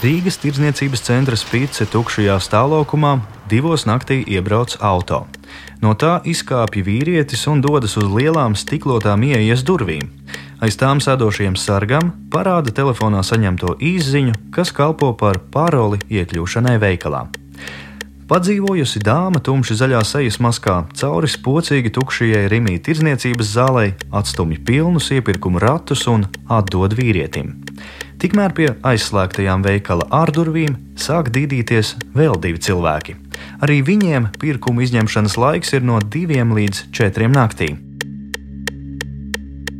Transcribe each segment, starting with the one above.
Rīgas tirdzniecības centra spīdce tukšajā stāvlaukumā divos naktī iebrauc auto. No tā izkāpja vīrietis un dodas uz lielām stiklotām ieejas durvīm. Aiz tām sēdošiem sargam parāda telefonā saņemto īsziņu, kas kalpo par paroli iekļūšanai veikalā. Padzīvojusi dāma tumši zaļā sejas maskā cauri spocīgi tukšajai Rimī tirdzniecības zālē atstumj pilnus iepirkumu ratus un atdod vīrietim. Tikmēr pie aizslēgtajām veikala ārdurvīm sāk dīdīties vēl divi cilvēki. Arī viņiem pirkuma izņemšanas laiks ir no diviem līdz četriem naktī.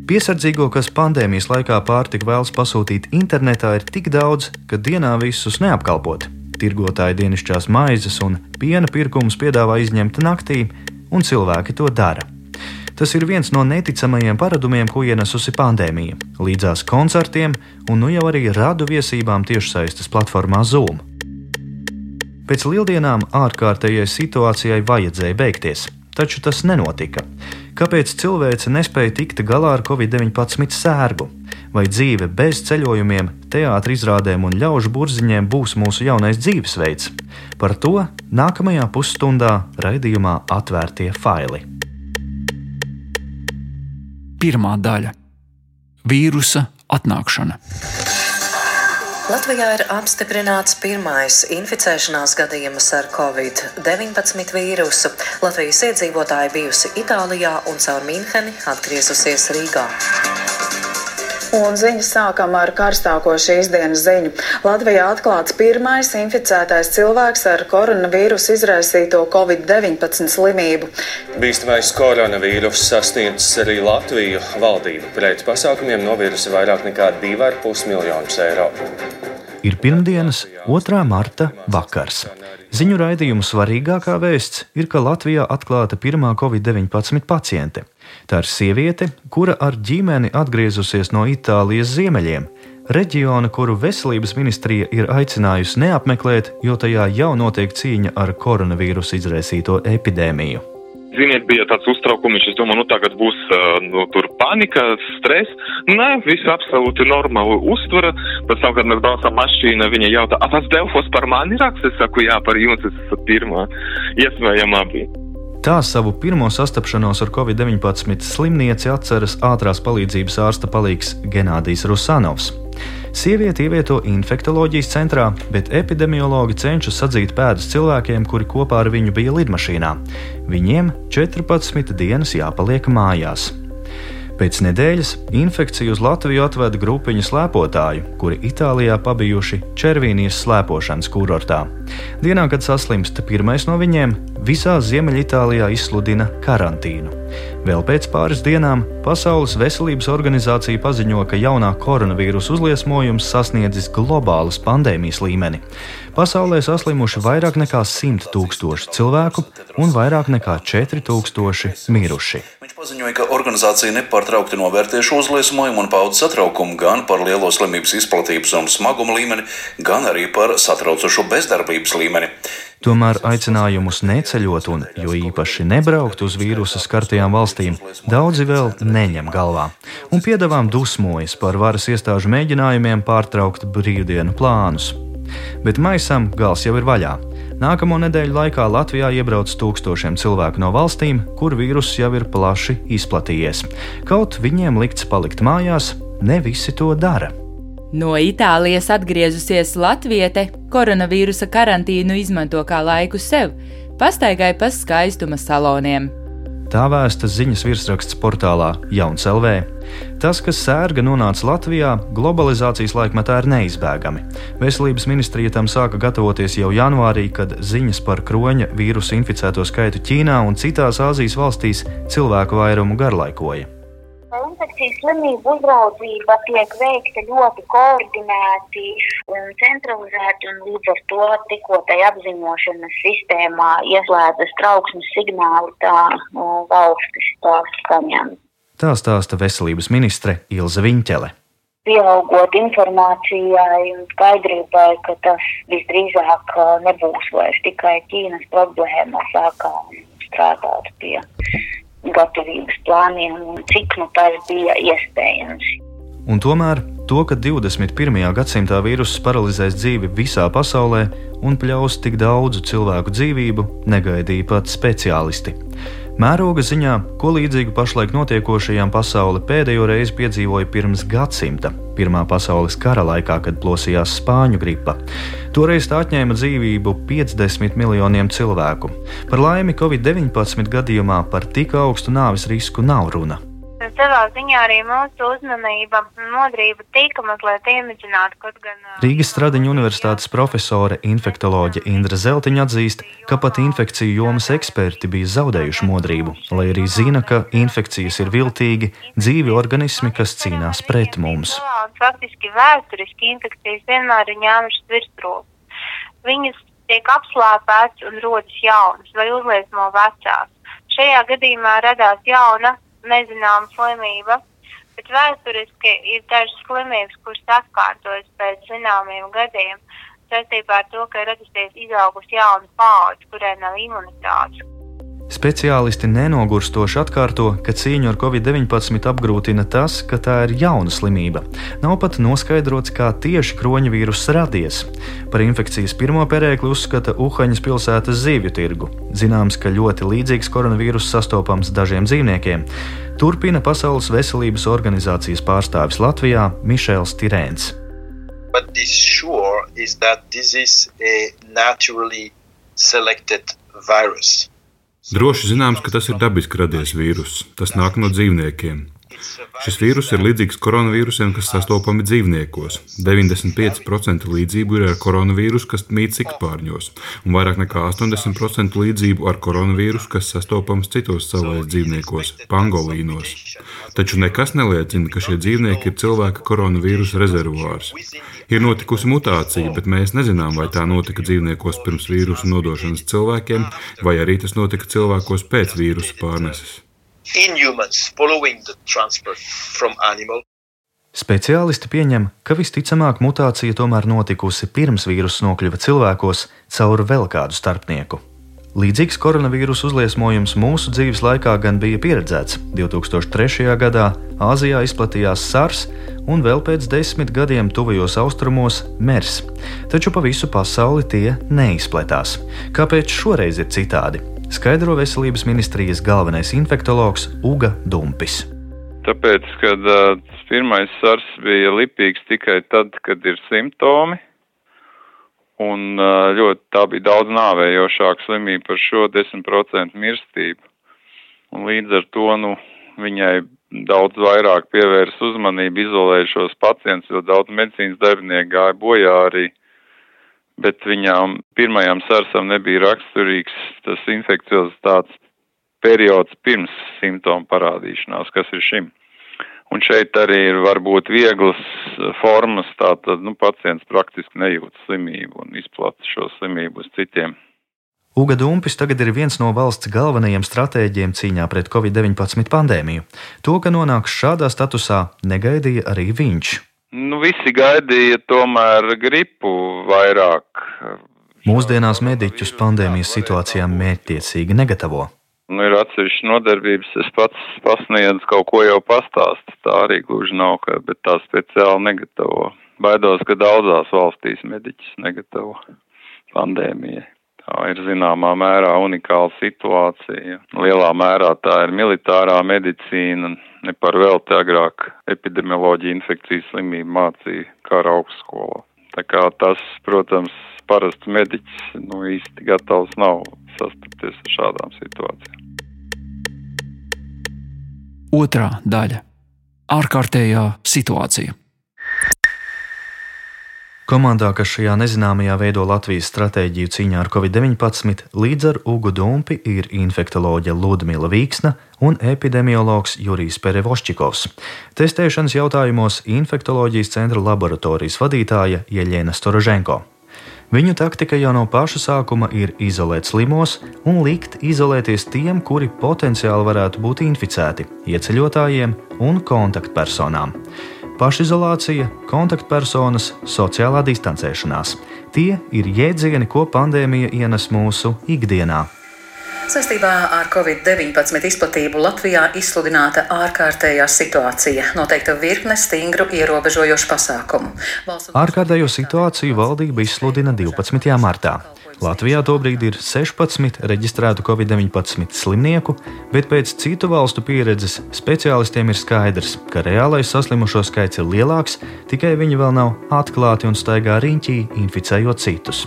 Piesardzīgo, kas pandēmijas laikā pārtika vēlas pasūtīt internetā, ir tik daudz, ka dienā visus neapkalpot. Tirgotāji dienasčās maizes un piena pirkumus piedāvā izņemt naktī, un cilvēki to dara. Tas ir viens no neticamajiem paradumiem, ko ienesusi pandēmija, līdzās koncertiem un nu jau arī radu viesībām tiešsaistes platformā Zoom. Pēc lieldienām ārkārtējai situācijai vajadzēja beigties, taču tas nenotika. Kāpēc cilvēce nespēja tikt galā ar covid-19 sērgu? vai dzīve bez ceļojumiem, teātris izrādēm un ļaužu burziņiem būs mūsu jaunais dzīvesveids. Par to nākamajā pusstundā raidījumā atvērtie faili. Pirmā daļa - vīrusa atnākšana. Latvijā ir apstiprināts pirmais inficēšanās gadījums ar covid-19 vīrusu. Latvijas iedzīvotāji bijusi Itālijā un caur Mīnheni atgriezusies Rīgā. Un ziņas sākam ar karstāko šīs dienas ziņu. Latvijā atklāts pirmais inficētais cilvēks ar koronavīrusu izraisīto covid-19 slimību. Bīstamais koronavīrus sasniedzis arī Latviju. Valdība pret pasākumiem novirza vairāk nekā 2,5 miljonus eiro. Ir pirmdienas, 2. marta vakars. Ziņu raidījumu svarīgākā vēsts ir, ka Latvijā atklāta pirmā covid-19 paciente. Tā ir sieviete, kura ar ģimeni atgriezusies no Itālijas ziemeļiem, reģiona, kuru veselības ministrija ir aicinājusi neapmeklēt, jo tajā jau notiek cīņa ar koronavīrusu izraisīto epidēmiju. Ziniet, bija tāds uztraukums, es domāju, nu tagad būs nu, panika, stress. Nē, viss absolūti normāli uztvara. Pēc tam, kad mēs braucam mašīnā, viņa jautā, ah, tas Delfos par mani raksta? Es saku, jā, par jums es esmu pirmā. Iespējamā bija. Tā savu pirmo sastapšanos ar covid-19 slimnieci atceras ātrās palīdzības ārsta palīgs Genādijs Rusanovs. Sievieti ievieto infektuoloģijas centrā, bet epidemiologi cenšas sadzīt pēdas cilvēkiem, kuri kopā ar viņu bija lidmašīnā. Viņiem 14 dienas jāpaliek mājās. Pēc nedēļas infekciju uz Latviju atveda grupiņa slēpotāju, kuri Itālijā pabijuši Červīnijas slēpošanas kurortā. Dienā, kad saslimst pirmais no viņiem, visā Ziemeļitālijā izsludina karantīnu. Vēl pēc pāris dienām Pasaules veselības organizācija paziņo, ka jaunā koronavīrusa uzliesmojums sasniedzis globālas pandēmijas līmeni. Pasaulē saslimuši vairāk nekā 100 tūkstoši cilvēku un vairāk nekā 4000 miruši. Paziņoja, ka organizācija nepārtraukti novērtē šo uzliesmojumu un pauda satraukumu gan par lielo slimības izplatības un smaguma līmeni, gan arī par satraucošo bezdarbības līmeni. Tomēr aicinājumus neceļot un jo īpaši nebraukt uz vīrusu skartajām valstīm daudzi vēl neņem galvā un piedāvām dusmojas par varas iestāžu mēģinājumiem pārtraukt brīvdienu plānus. Bet maisam gals jau ir vaļā. Nākamo nedēļu laikā Latvijā iebrauc tūkstošiem cilvēku no valstīm, kur vīruss jau ir plaši izplatījies. Kaut viņiem likts palikt mājās, ne visi to dara. No Itālijas atgriezusies Latviete, koronavīrusa karantīnu izmanto kā laiku sev, pastaigai pa skaistuma saloniem. Tā vēstas ziņas virsraksts portālā Jauns LV. Tas, kas sērga nonāca Latvijā, globalizācijas laikmetā ir neizbēgami. Veselības ministrija tam sāka gatavoties jau janvārī, kad ziņas par kroņa vīrusu inficēto skaitu Ķīnā un citās Āzijas valstīs cilvēku vairumu garlaikoja. Infekcijas slimību uzraudzība tiek veikta ļoti koordinēti un centralizēti, un līdz ar to tikko tai apziņošanas sistēmā ieslēdzas trauksmes signāli, tā nu, valstis tās saņem. Tā stāsta veselības ministre Ilza Viņķele pieaugot informācijai un skaidrībai, ka tas visdrīzāk nebūs vairs tikai Ķīnas problēma, sākām strādāt pie gatavības plāniem un cik nu tas bija iespējams. Un tomēr To, ka 21. gadsimtā vīruss paralizēs dzīvi visā pasaulē un pļaus tik daudzu cilvēku dzīvību, negaidīja pat speciālisti. Mēroga ziņā, ko līdzīgu pašlaik notiekošajām pasaule pēdējo reizi piedzīvoja pirms gadsimta, Pirmā pasaules kara laikā, kad plosījās spāņu gripa. Toreiz tā atņēma dzīvību 50 miljoniem cilvēku. Par laimi Covid-19 gadījumā par tik augstu nāves risku nav runa savā ziņā arī mūsu uzmanība un modrība tika mazliet iemidzināta. Gan, Rīgas Stradiņa universitātes profesore infektoloģe Indra Zeltiņa atzīst, ka pat infekciju jomas eksperti bija zaudējuši modrību, lai arī zina, ka infekcijas ir viltīgi, dzīvi organismi, kas cīnās pret mums. Faktiski vēsturiski infekcijas vienmēr ir ņēmušas virsroku. Viņas tiek apslāpētas un rodas jaunas vai uzliesmo vecās. Šajā gadījumā radās jauna nezināma slimība. Bet vēsturiski ir dažas slimības, kuras atkārtojas pēc zināmiem gadiem, saistībā ar to, ka ir radusies izaugusi jauna paudze, kurai nav imunitātes. Speciālisti nenogurstoši atkārto, ka cīņu ar covid-19 apgrūtina tas, ka tā ir jauna slimība. Nav pat noskaidrots, kā tieši kroņvīruss radies. Par infekcijas pirmo perēkli uzskata Uhaņas pilsētas zivju tirgu. Zināms, ka ļoti līdzīgs koronavīruss sastopams dažiem dzīvniekiem. Turpina Pasaules veselības organizācijas pārstāvis Latvijā Mišēls Tirēns. What is sure is that this is a naturally selected virus. Droši zināms, ka tas ir dabiski radies vīruss. Tas nāk no dzīvniekiem. Šis vīrus ir līdzīgs koronavīrusiem, kas sastopami dzīvniekos. 95% līdzību ir ar koronavīrusu, kas mīt sikspārņos, un vairāk nekā 80% līdzību ar koronavīrusu, kas sastopams citos savvaļas dzīvniekos, pangolīnos. Taču nekas neliecina, ka šie dzīvnieki ir cilvēka koronavīrusa rezervuārs. Ir notikusi mutācija, bet mēs nezinām, vai tā notika dzīvniekos pirms vīrusu nodošanas cilvēkiem, vai arī tas notika cilvēkos pēc vīrusu pārneses in humans following the transport from animal. Speciālisti pieņem, ka visticamāk mutācija tomēr notikusi pirms vīruss nokļuva cilvēkos caur vēl kādu starpnieku. Līdzīgs koronavīrusa uzliesmojums mūsu dzīves laikā gan bija pieredzēts. 2003. gadā Āzijā izplatījās SARS un vēl pēc desmit gadiem tuvajos austrumos MERS, taču pa visu pasauli tie neizplatās. Kāpēc šoreiz ir citādi? Skaidro veselības ministrijas galvenais infektologs Uga Dumpis. Tāpēc, kad uh, pirmais sars bija lipīgs tikai tad, kad ir simptomi, un uh, ļoti tā bija daudz nāvējošāka slimība par šo 10% mirstību. Un līdz ar to, nu, viņai daudz vairāk pievērs uzmanību, izolēja šos pacientus, jo daudz medicīnas darbinieku gāja bojā arī bet viņām pirmajām sarsam nebija raksturīgs tas infekciozitātes periods pirms simptomu parādīšanās, kas ir šim. Un šeit arī ir varbūt vieglas formas, tātad nu, pacients praktiski nejūt slimību un izplata šo slimību uz citiem. Uga Dumpis tagad ir viens no valsts galvenajiem stratēģiem cīņā pret covid-19 pandēmiju. To, ka nonāks šādā statusā, negaidīja arī viņš. Nu, visi gaidīja tomēr gripu vairāk. Mūsdienās mediķus pandēmijas situācijām mērķtiecīgi negatavo. Nu, ir atsevišķas nodarbības, es pats pasniedzu kaut ko jau pastāstu. Tā arī gluži nav, ka, bet tā speciāli negatavo. Baidos, ka daudzās valstīs mediķis negatavo pandēmijai. Tā ir zināmā mērā unikāla situācija. Lielā mērā tā ir militārā medicīna ne par velti agrāk epidemioloģiju infekcijas slimību mācīja kara augstskolā. Tā kā tas, protams, parasts mediķis nu, īsti gatavs nav sastapties ar šādām situācijām. Otra daļa - ārkārtējā situācija. Komandā, kas šajā nezināmajā veido Latvijas stratēģiju cīņā ar covid-19, līdz ar Ugu Dumpi ir infektoloģe Ludmila Vīksna un epidemiologs Jurijs Perevoščikovs. Testēšanas jautājumos infektoloģijas centra laboratorijas vadītāja Jeļena Storoženko. Viņu taktika jau no paša sākuma ir izolēt slimos un likt izolēties tiem, kuri potenciāli varētu būt inficēti, ieceļotājiem un kontaktpersonām pašizolācija, kontaktpersonas, sociālā distancēšanās. Tie ir jēdzieni, ko pandēmija ienes mūsu ikdienā. Saistībā ar Covid-19 izplatību Latvijā izsludināta ārkārtējā situācija, noteikta virkne stingru ierobežojošu pasākumu. Valsts... Ārkārtējo situāciju valdība izsludina 12. martā. Latvijā tobrīd ir 16 reģistrētu Covid-19 slimnieku, bet pēc citu valstu pieredzes speciālistiem ir skaidrs, ka reālais saslimušo skaits ir lielāks, tikai viņi vēl nav atklāti un staigā riņķī, inficējot citus.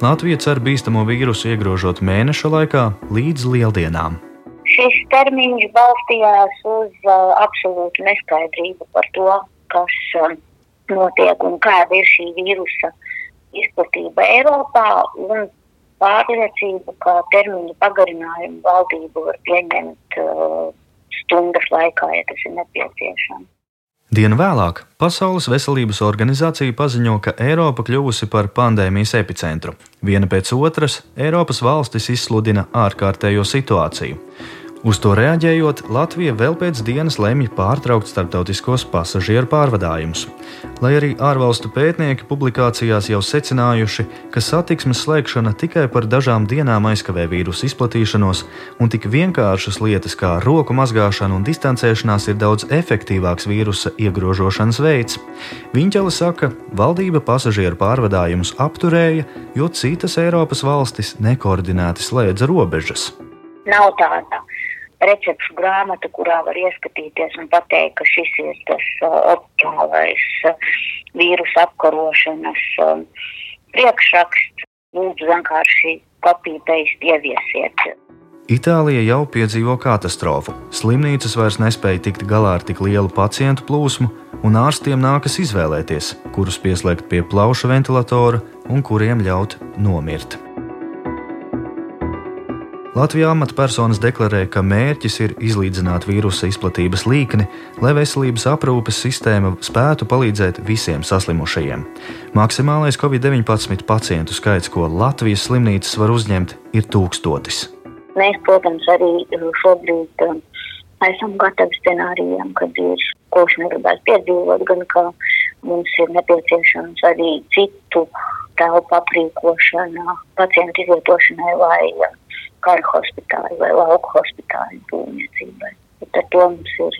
Latvija cer bīstamo vīrusu iegrožot mēneša laikā līdz lieldienām. Šis termiņš balstījās uz uh, absolūtu neskaidrību par to, kas uh, notiek un kāda ir šī vīrusa izplatība Eiropā, un pārliecību, ka termiņu pagarinājumu valdība var pieņemt uh, stundas laikā, ja tas ir nepieciešams. Dienu vēlāk Pasaules veselības organizācija paziņo, ka Eiropa kļuvusi par pandēmijas epicentru. Viena pēc otras Eiropas valstis izsludina ārkārtējo situāciju. Uz to reaģējot, Latvija vēl pēc dienas lemj pārtraukt starptautiskos pasažieru pārvadājumus. Lai arī ārvalstu pētnieki publikācijās jau secinājuši, ka satiksmes slēgšana tikai par dažām dienām aizkavē vīrusu izplatīšanos, un tik vienkāršas lietas kā roku mazgāšana un distancēšanās ir daudz efektīvāks vīrusa iegrožošanas veids, Viņķele saka, valdība pasažieru pārvadājumus apturēja, jo citas Eiropas valstis nekoordinēti slēdza robežas. Nav tāda recepšu grāmata, kurā var ieskatīties un pateikt, ka šis ir tas uh, optimālais uh, vīrusu apkarošanas uh, priekšraksts. Lūdzu, vienkārši kopijas ieviesiet. Itālija jau piedzīvo katastrofu. Slimnīcas vairs nespēja tikt galā ar tik lielu pacientu plūsmu, un ārstiem nākas izvēlēties, kurus pieslēgt pie plaušu ventilatora un kuriem ļaut nomirt. Latvijā amatpersonas deklarē, ka mērķis ir izlīdzināt vīrusa izplatības līkni, lai veselības aprūpes sistēma spētu palīdzēt visiem saslimušajiem. Maksimālais Covid-19 pacientu skaits, ko Latvijas slimnīcas var uzņemt, ir tūkstotis. Mēs, protams, arī šobrīd um, esam gatavi scenārijam, kad ir ko mēs negribētu piedzīvot, gan ka mums ir nepieciešams arī citu telpu aprīkošana pacientu izvietošanai vai kara hospitāli vai lauku hospitāli būvniecībai. Ar to mums ir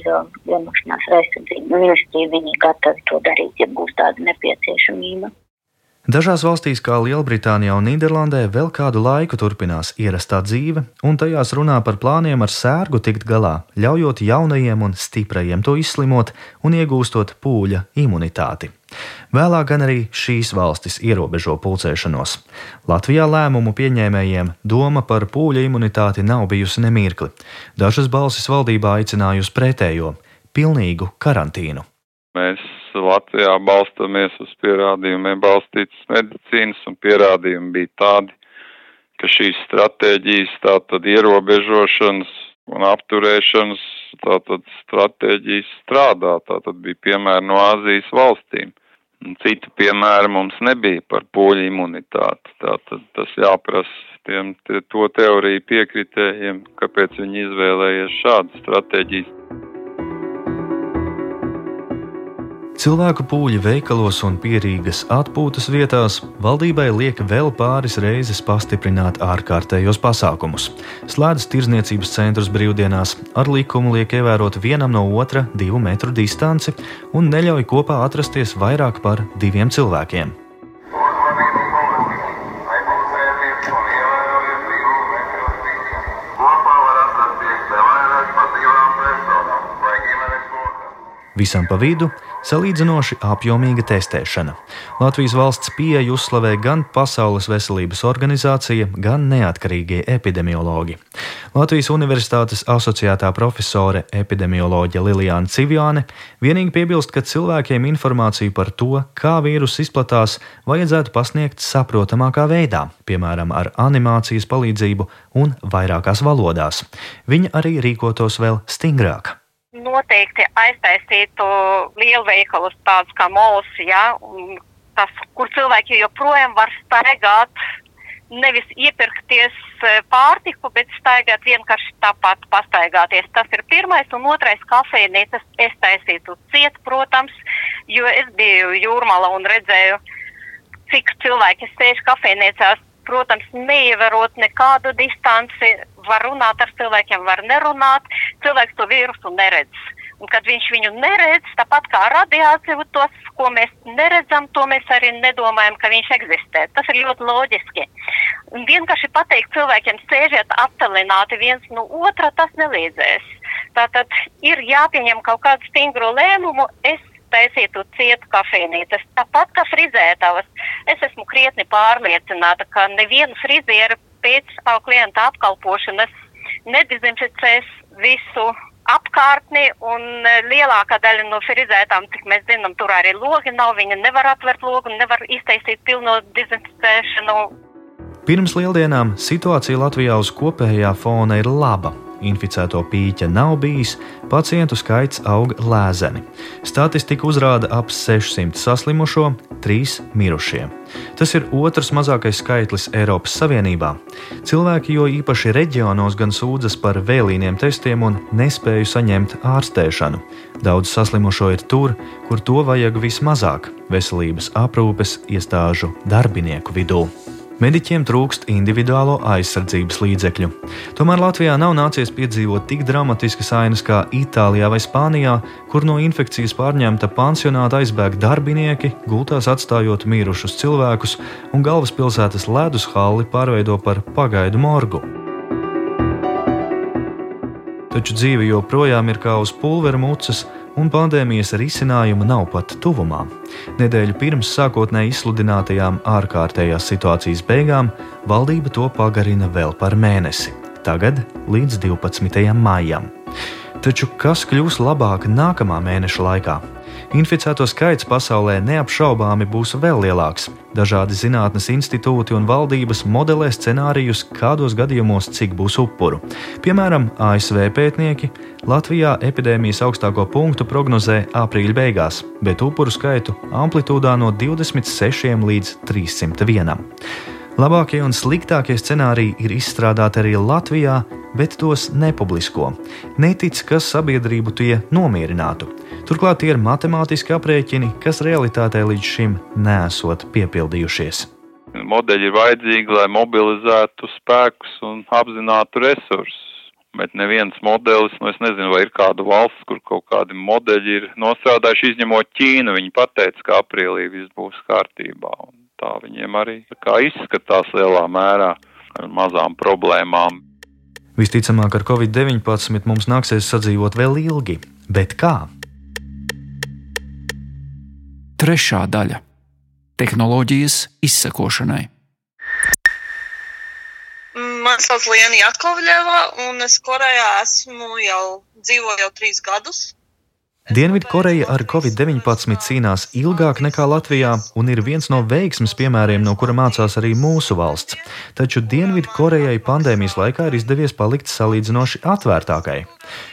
vienošanās ar aizsardzību ministriju. Viņi gatavi to darīt, ja būs tāda nepieciešamība. Dažās valstīs, kā Lielbritānijā un Nīderlandē, vēl kādu laiku turpinās ierastā dzīve, un tajās runā par plāniem ar sērgu tikt galā, ļaujot jaunajiem un stiprajiem to izslimot un iegūstot pūļa imunitāti. Vēlāk gan arī šīs valstis ierobežo pulcēšanos. Latvijā lēmumu pieņēmējiem doma par pūļa imunitāti nav bijusi nemirkli. Dažas balsis valdībā aicinājusi pretējo - pilnīgu karantīnu. Mēs Latvijā balstāmies uz pierādījumiem balstītas medicīnas, un pierādījumi bija tādi, ka šīs stratēģijas, tātad ierobežošanas un apturēšanas, tātad stratēģijas strādā. Tātad bija piemēri no Āzijas valstīm. Citu piemēru mums nebija par poļu imunitāti. Tātad tas jāprasa tiem te, to teoriju piekritējiem, kāpēc viņi izvēlējies šādu stratēģiju. Cilvēku pūļi veikalos un pierīgas atpūtas vietās valdībai liek vēl pāris reizes pastiprināt ārkārtējos pasākumus. Slēdz tirzniecības centrus brīvdienās, ar likumu liek ievērot vienam no otra divu metru distanci un neļauj kopā atrasties vairāk par diviem cilvēkiem. Visam pa vidu salīdzinoši apjomīga testēšana. Latvijas valsts pieeja uzslavē gan Pasaules veselības organizācija, gan neatkarīgie epidemiologi. Latvijas Universitātes asociētā profesore epidemioloģija Lilijāna Civjāne vienīgi piebilst, ka cilvēkiem informāciju par to, kā vīrus izplatās, vajadzētu pasniegt saprotamākā veidā, piemēram, ar animācijas palīdzību un vairākās valodās. Viņa arī rīkotos vēl stingrāk noteikti aiztaisītu lielveikalus tādus kā mols, ja, tas, kur cilvēki joprojām var staigāt, nevis iepirkties e, pārtiku, bet staigāt vienkārši tāpat pastaigāties. Tas ir pirmais, un otrais kafejnīcas es taisītu ciet, protams, jo es biju jūrmala un redzēju, cik cilvēki sēž kafejnīcās protams, neievarot nekādu distanci, var runāt ar cilvēkiem, var nerunāt. Cilvēks to vīrusu neredz. Un, kad viņš viņu neredz, tāpat kā radiāciju, tos, ko mēs neredzam, to mēs arī nedomājam, ka viņš eksistē. Tas ir ļoti loģiski. Un vienkārši pateikt cilvēkiem, sēžiet attālināti viens no otra, tas nelīdzēs. Tātad ir jāpieņem kaut kādu stingru lēmumu. Es taisītu cietu kafejnīcas. Tāpat kā frizētavas. Es esmu krietni pārliecināta, ka neviena friziera pēc klienta apkalpošanas nedezinficēs visu apkārtni, un e, lielākā daļa no frizētām, cik mēs zinām, tur arī logi nav. Viņa nevar atvērt logu, nevar iztaisīt pilno dezinficēšanu. Pirms lieldienām situācija Latvijā uz kopējā fona ir laba. Inficēto pīķa nav bijis, pacientu skaits aug lēzeni. Statistika uzrāda ap 600 saslimušo, 3 mirušie. Tas ir otrs mazākais skaitlis Eiropas Savienībā. Cilvēki jo īpaši reģionos gan sūdzas par vēlīniem testiem un nespēju saņemt ārstēšanu. Daudz saslimušo ir tur, kur to vajag vismazāk - veselības aprūpes iestāžu darbinieku vidū. Mediķiem trūkst individuālo aizsardzības līdzekļu. Tomēr Latvijā nav nācies piedzīvot tik dramatiskas ainas kā Itālijā vai Spānijā, kur no infekcijas pārņemta pansionāta aizbēg darbinieki, gultās atstājot mirušus cilvēkus, un galvaspilsētas ledus halli pārveido par pagaidu morgu. Taču dzīve joprojām ir kā uz pulvera mucas, un pandēmijas risinājuma nav pat tuvumā. Nedēļu pirms sākotnēji izsludinātajām ārkārtējās situācijas beigām valdība to pagarina vēl par mēnesi, tagad līdz 12. maijam. Taču kas kļūs labāk nākamā mēneša laikā? Inficēto skaits pasaulē neapšaubāmi būs vēl lielāks. Dažādi zinātnes institūti un valdības modelē scenārijus, kādos gadījumos cik būs upuru. Piemēram, ASV pētnieki Latvijā epidēmijas augstāko punktu prognozē aprīļa beigās, bet upuru skaitu amplitūdā no 26 līdz 301. Labākie un sliktākie scenāriji ir izstrādāti arī Latvijā, bet tos nepublisko. Netic, ka sabiedrību tie nomierinātu. Turklāt tie ir matemātiski aprēķini, kas realitātē līdz šim nesot piepildījušies. Modeļi ir vajadzīgi, lai mobilizētu spēkus un apzinātu resursus. Bet neviens modelis, nu es nezinu, vai ir kāda valsts, kur kaut kādi modeļi ir nostrādājuši, izņemot Ķīnu. Viņi pateica, ka aprīlī viss būs kārtībā. Un tā viņiem arī tā izskatās lielā mērā ar mazām problēmām. Visticamāk, ar Covid-19 mums nāksies sadzīvot vēl ilgi, bet kā? Trešā daļa - tehnoloģijas izsekošanai. Mani sauc Liena Jakovļeva, un es Korejā esmu jau dzīvoju jau trīs gadus. Dienvidkoreja ar covid-19 cīnās ilgāk nekā Latvijā un ir viens no veiksmes piemēriem, no kura mācās arī mūsu valsts. Taču Dienvidkorejai pandēmijas laikā ir izdevies palikt salīdzinoši atvērtākai.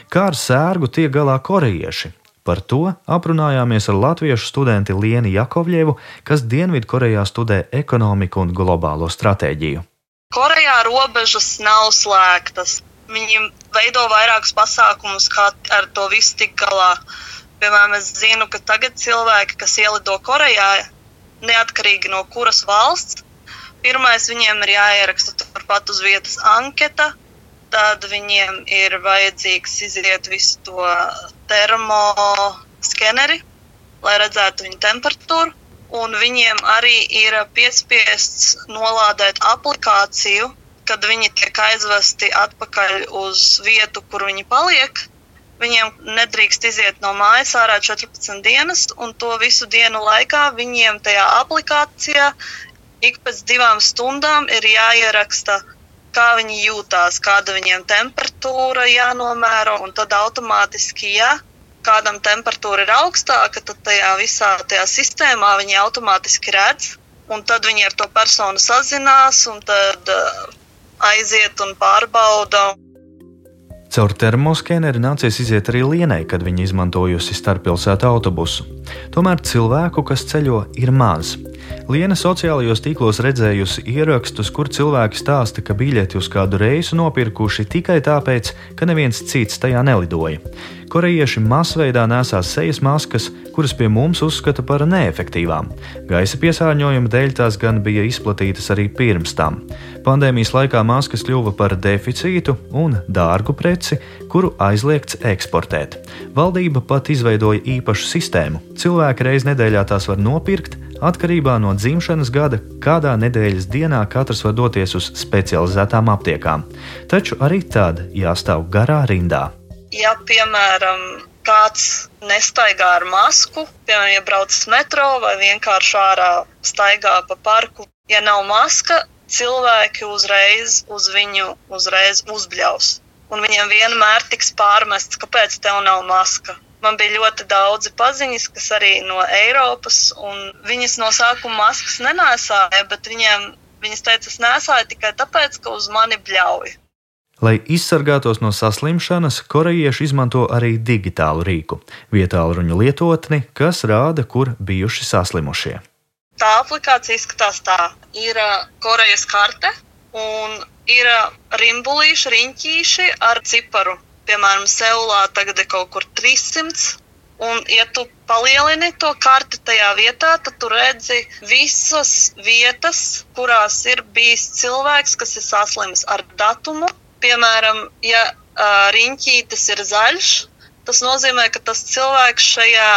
Kā ar sērgu tiek galā korejieši? Par to aprunājāmies ar latviešu studenti Lienu Jakovļevu, kas Dienvidkorejā studē ekonomiku un globālo stratēģiju. Korejā robežas nav slēgtas. Viņi veido vairākus pasākumus, kā ar to visu tik galā. Piemēram, es zinu, ka tagad cilvēki, kas ielido Korejā, neatkarīgi no kuras valsts, pirmais viņiem ir jāieraksta turpat uz vietas anketa, tad viņiem ir vajadzīgs iziet visu to termoskeneri, lai redzētu viņu temperatūru. Un viņiem arī ir piespiests nolādēt aplikāciju, kad viņi tiek aizvesti atpakaļ uz vietu, kur viņi paliek. Viņiem nedrīkst iziet no mājas ārā 14 dienas, un to visu dienu laikā viņiem tajā aplikācijā ik pēc divām stundām ir jāieraksta, kā viņi jūtās, kāda viņiem temperatūra jānomēro, un tad automātiski, ja kādam temperatūra ir augstāka, tad tajā visā tajā sistēmā viņi automātiski redz, un tad viņi ar to personu sazinās, un tad aiziet un pārbauda. Caur termoskeneri nācies iziet arī Lienai, kad viņa izmantojusi starppilsētu autobusu. Tomēr cilvēku, kas ceļo, ir maz. Liena sociālajos tīklos redzējusi ierakstus, kur cilvēki stāsta, ka biļeti uz kādu reisu nopirkuši tikai tāpēc, ka neviens cits tajā nelidoja. Korejieši masveidā nesās sejas maskas, kuras pie mums uzskata par neefektīvām. Gaisa piesārņojuma dēļ tās gan bija izplatītas arī pirms tam. Pandēmijas laikā maskas kļuva par deficītu un dārgu preci, kuru aizliegts eksportēt. Valdība pat izveidoja īpašu sistēmu. Cilvēki reiz nedēļā tās var nopirkt, Atkarībā no dzimšanas gada, kādā nedēļas dienā katrs var doties uz specializētām aptiekām, taču arī tad jāstāv garā rindā ja, piemēram, kāds nestaigā ar masku, piemēram, ja brauc metro vai vienkārši ārā staigā pa parku, ja nav maska, cilvēki uzreiz uz viņu uzreiz uzbļaus. Un viņiem vienmēr tiks pārmests, kāpēc tev nav maska. Man bija ļoti daudzi paziņas, kas arī no Eiropas, un viņas no sākuma maskas nenēsāja, bet viņiem, viņas teica, es nesāju tikai tāpēc, ka uz mani bļauj. Lai izsargātos no saslimšanas, korejieši izmanto arī digitālu rīku - vietālu lietotni, kas rāda, kur bijuši saslimušie. Tā aplikācija izskatās tā, ir Korejas karte un ir rimbulīši, riņķīši ar ciparu. Piemēram, Seulā tagad ir kaut kur 300. Un, ja tu palielini to karti tajā vietā, tad tu redzi visas vietas, kurās ir bijis cilvēks, kas ir saslims ar datumu, Piemēram, ja uh, riņķītis ir zaļš, tas nozīmē, ka tas cilvēks šajā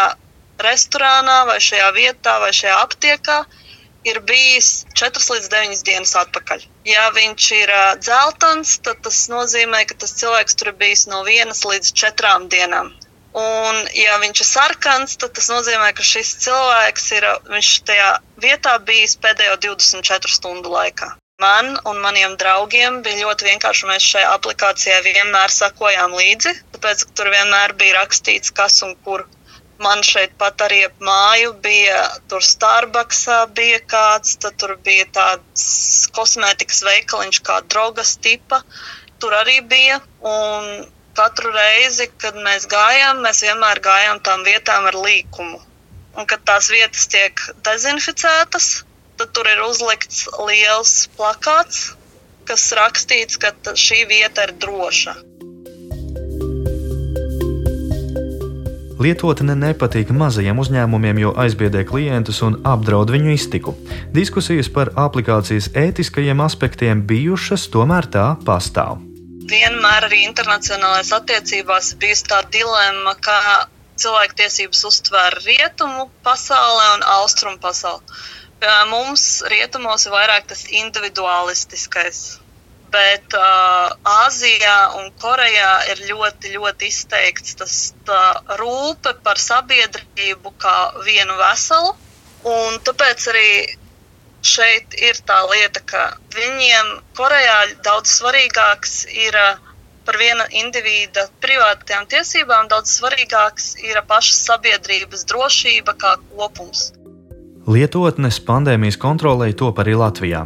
restorānā, vai šajā vietā, vai šajā aptiekā ir bijis 4 līdz 9 dienas atpakaļ. Ja viņš ir uh, dzeltens, tad tas nozīmē, ka tas cilvēks tur ir bijis no 1 līdz 4 dienām. Un, ja viņš ir sarkans, tad tas nozīmē, ka šis cilvēks ir tajā vietā bijis pēdējo 24 stundu laikā. Man un maniem draugiem bija ļoti vienkārši. Mēs šajā aplikācijā vienmēr sakojām līdzi, tāpēc tur vienmēr bija rakstīts, kas un kur. Man šeit pat arī ap māju bija tur Starbucksā bija kāds, tad tur bija tāds kosmētikas veikaliņš kā drogas tipa. Tur arī bija. Un katru reizi, kad mēs gājām, mēs vienmēr gājām tām vietām ar līkumu. Un kad tās vietas tiek dezinficētas, tad tur ir uzlikts liels plakāts, kas rakstīts, ka šī vieta ir droša. Lietotne nepatīk mazajiem uzņēmumiem, jo aizbiedē klientus un apdraud viņu iztiku. Diskusijas par aplikācijas ētiskajiem aspektiem bijušas, tomēr tā pastāv. Vienmēr arī internacionālajās attiecībās ir bijusi tā dilemma, kā cilvēktiesības uztver rietumu pasaulē un austrumu pasaulē. Mums rietumos ir vairāk tas individualistiskais. Bet uh, Āzijā un Korejā ir ļoti, ļoti izteikts tas rūpe par sabiedrību kā vienu veselu. Un tāpēc arī šeit ir tā lieta, ka viņiem Korejā daudz svarīgāks ir par viena indivīda privātajām tiesībām, daudz svarīgāks ir pašas sabiedrības drošība kā kopums. Lietotnes pandēmijas kontrolē top arī Latvijā.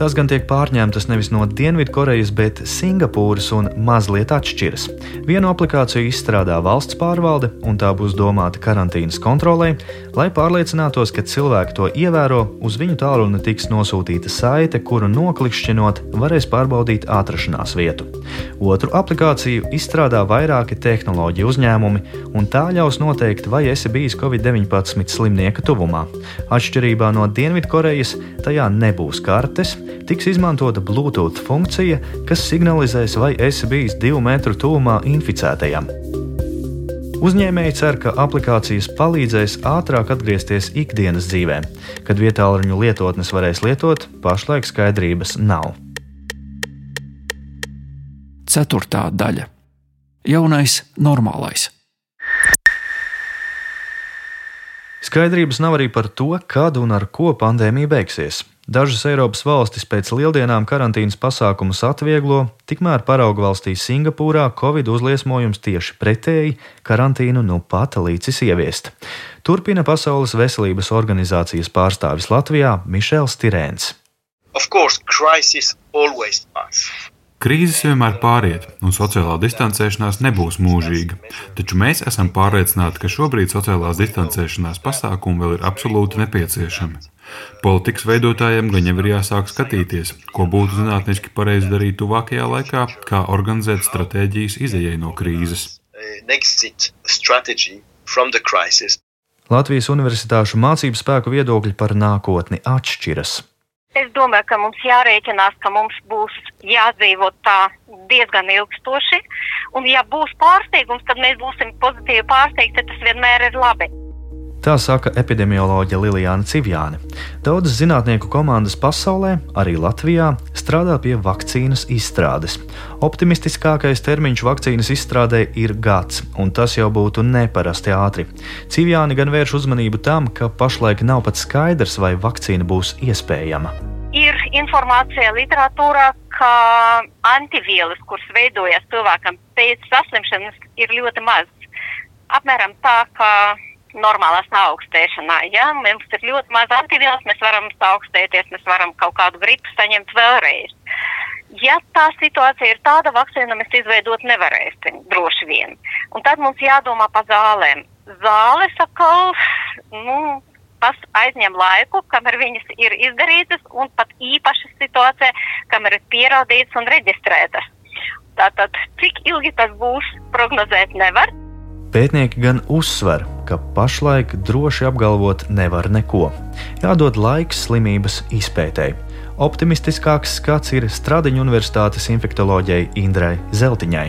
Tās gan tiek pārņemtas nevis no Dienvidkorejas, bet Singapūras un mazliet atšķiras. Vienu aplikāciju izstrādā valsts pārvalde, un tā būs domāta karantīnas kontrolē, lai pārliecinātos, ka cilvēki to ievēro, uz viņu tālruni tiks nosūtīta saite, kuru noklikšķinot, varēs pārbaudīt atrašanās vietu. Otru aplikāciju izstrādā vairāki tehnoloģiju uzņēmumi, un tā ļaus noteikt, vai esi bijis Covid-19 slimnieka tuvumā. Atšķirībā no Dienvidkorejas, tajā nebūs kartes, tiks izmantota Bluetooth funkcija, kas signalizēs, vai esi bijis divu metru tuvumā inficētajam. Uzņēmēji cer, ka aplikācijas palīdzēs ātrāk atgriezties ikdienas dzīvē. Kad vietāluņu lietotnes varēs lietot, pašlaik skaidrības nav. Ceturtā daļa - jaunais normālais. Skaidrības nav arī par to, kad un ar ko pandēmija beigsies. Dažas Eiropas valstis pēc lieldienām karantīnas pasākumus atvieglo, tikmēr paraugu valstī Singapūrā Covid uzliesmojums tieši pretēji karantīnu nu pat līdzis ieviest. Turpina Pasaules veselības organizācijas pārstāvis Latvijā Mišels Tirēns. Of course, crisis always pass. Krīzes vienmēr pāriet, un sociālā distancēšanās nebūs mūžīga. Taču mēs esam pārliecināti, ka šobrīd sociālās distancēšanās pasākumi vēl ir absolūti nepieciešami. Politikas veidotājiem gan jau ir jāsāk skatīties, ko būtu zinātniski pareizi darīt tuvākajā laikā, kā organizēt stratēģijas izējai no krīzes. Latvijas universitāšu mācību spēku viedokļi par nākotni atšķiras. Es domāju, ka mums jārēķinās, ka mums būs jādzīvot tā diezgan ilgstoši. Un, ja būs pārsteigums, tad mēs būsim pozitīvi pārsteigti, tas vienmēr ir labi. Tā saka epidemioloģija Lilijāna Civjāne. Daudzas zinātnieku komandas pasaulē, arī Latvijā, strādā pie vakcīnas izstrādes. Optimistiskākais termiņš vakcīnas izstrādē ir gads, un tas jau būtu neparasti ātri. Civjāne gan vērš uzmanību tam, ka pašlaik nav pat skaidrs, vai vakcīna būs iespējama. Ir informācija literatūrā, ka antivielas, kuras veidojas cilvēkam pēc saslimšanas, ir ļoti maz. Apmēram tā, ka normālā saaugstēšanā. Ja mums ir ļoti maz antivielas, mēs varam saaugstēties, mēs varam kaut kādu gripu saņemt vēlreiz. Ja tā situācija ir tāda, vakcīnu mēs izveidot nevarēsim droši vien. Un tad mums jādomā par zālēm. Zāles atkal, nu, tas aizņem laiku, kamēr viņas ir izdarītas, un pat īpaša situācija, kamēr ir pierādītas un reģistrētas. Tātad, cik ilgi tas būs, prognozēt nevar. Pētnieki gan uzsver, ka pašlaik droši apgalvot nevar neko. Jādod laiks slimības izpētēji. Optimistiskāks skats ir Stradiņa Universitātes infektoloģijai Indrai Zeltiņai.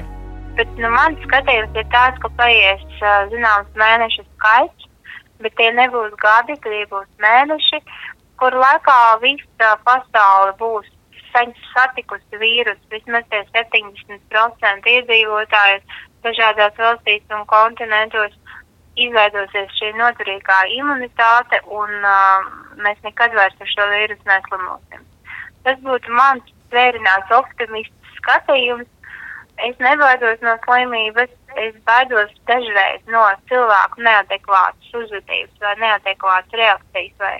Bet, nu, mans skatījums ir tāds, ka paies zināms mēnešu skaits, bet tie nebūs gadi, tie būs mēneši, kur laikā visa pasaule būs satikusi vīrusu. Vismaz tie 70% iedzīvotāji dažādās valstīs un kontinentos izveidosies šī noturīgā imunitāte, un uh, mēs nekad vairs ar šo vīrusu neslimosim. Tas būtu mans tvērināts optimistisks skatījums. Es nebaidos no slimības, es baidos dažreiz no cilvēku neadekvātas uzvedības vai neadekvātas reakcijas vai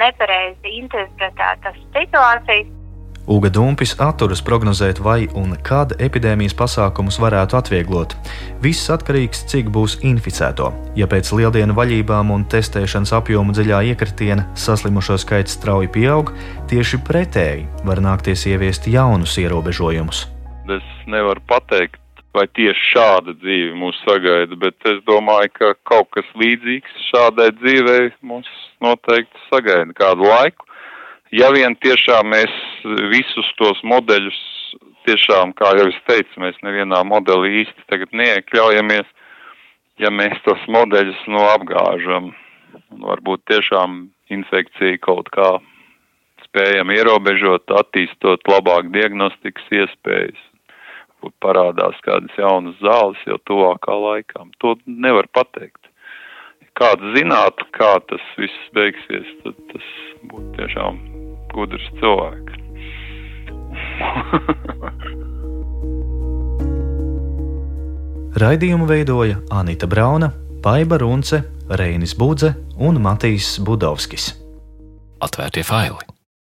nepareizi interpretētas situācijas. Uga Dumpis atturas prognozēt, vai un kad epidēmijas pasākumus varētu atvieglot. Viss atkarīgs, cik būs inficēto. Ja pēc lieldienu vaļībām un testēšanas apjomu dziļā iekritiena saslimušo skaits strauji pieaug, tieši pretēji var nākties ieviest jaunus ierobežojumus. Es nevaru pateikt, vai tieši šāda dzīve mūs sagaida, bet es domāju, ka kaut kas līdzīgs šādai dzīvei mūs noteikti sagaida kādu laiku ja vien tiešām mēs visus tos modeļus, tiešām, kā jau es teicu, mēs nevienā modelī īsti tagad neiekļaujamies, ja mēs tos modeļus no apgāžam, varbūt tiešām infekcija kaut kā spējam ierobežot, attīstot labāk diagnostikas iespējas, parādās kādas jaunas zāles jau tuvākā laikā. To nevar pateikt. Kāds zinātu, kā tas viss beigsies, tad tas būtu tiešām gudrs cilvēks. Raidījumu veidoja Anita Brauna, Baiva Runce, Reinis Budze un Matīs Budovskis. Atvērtie faili!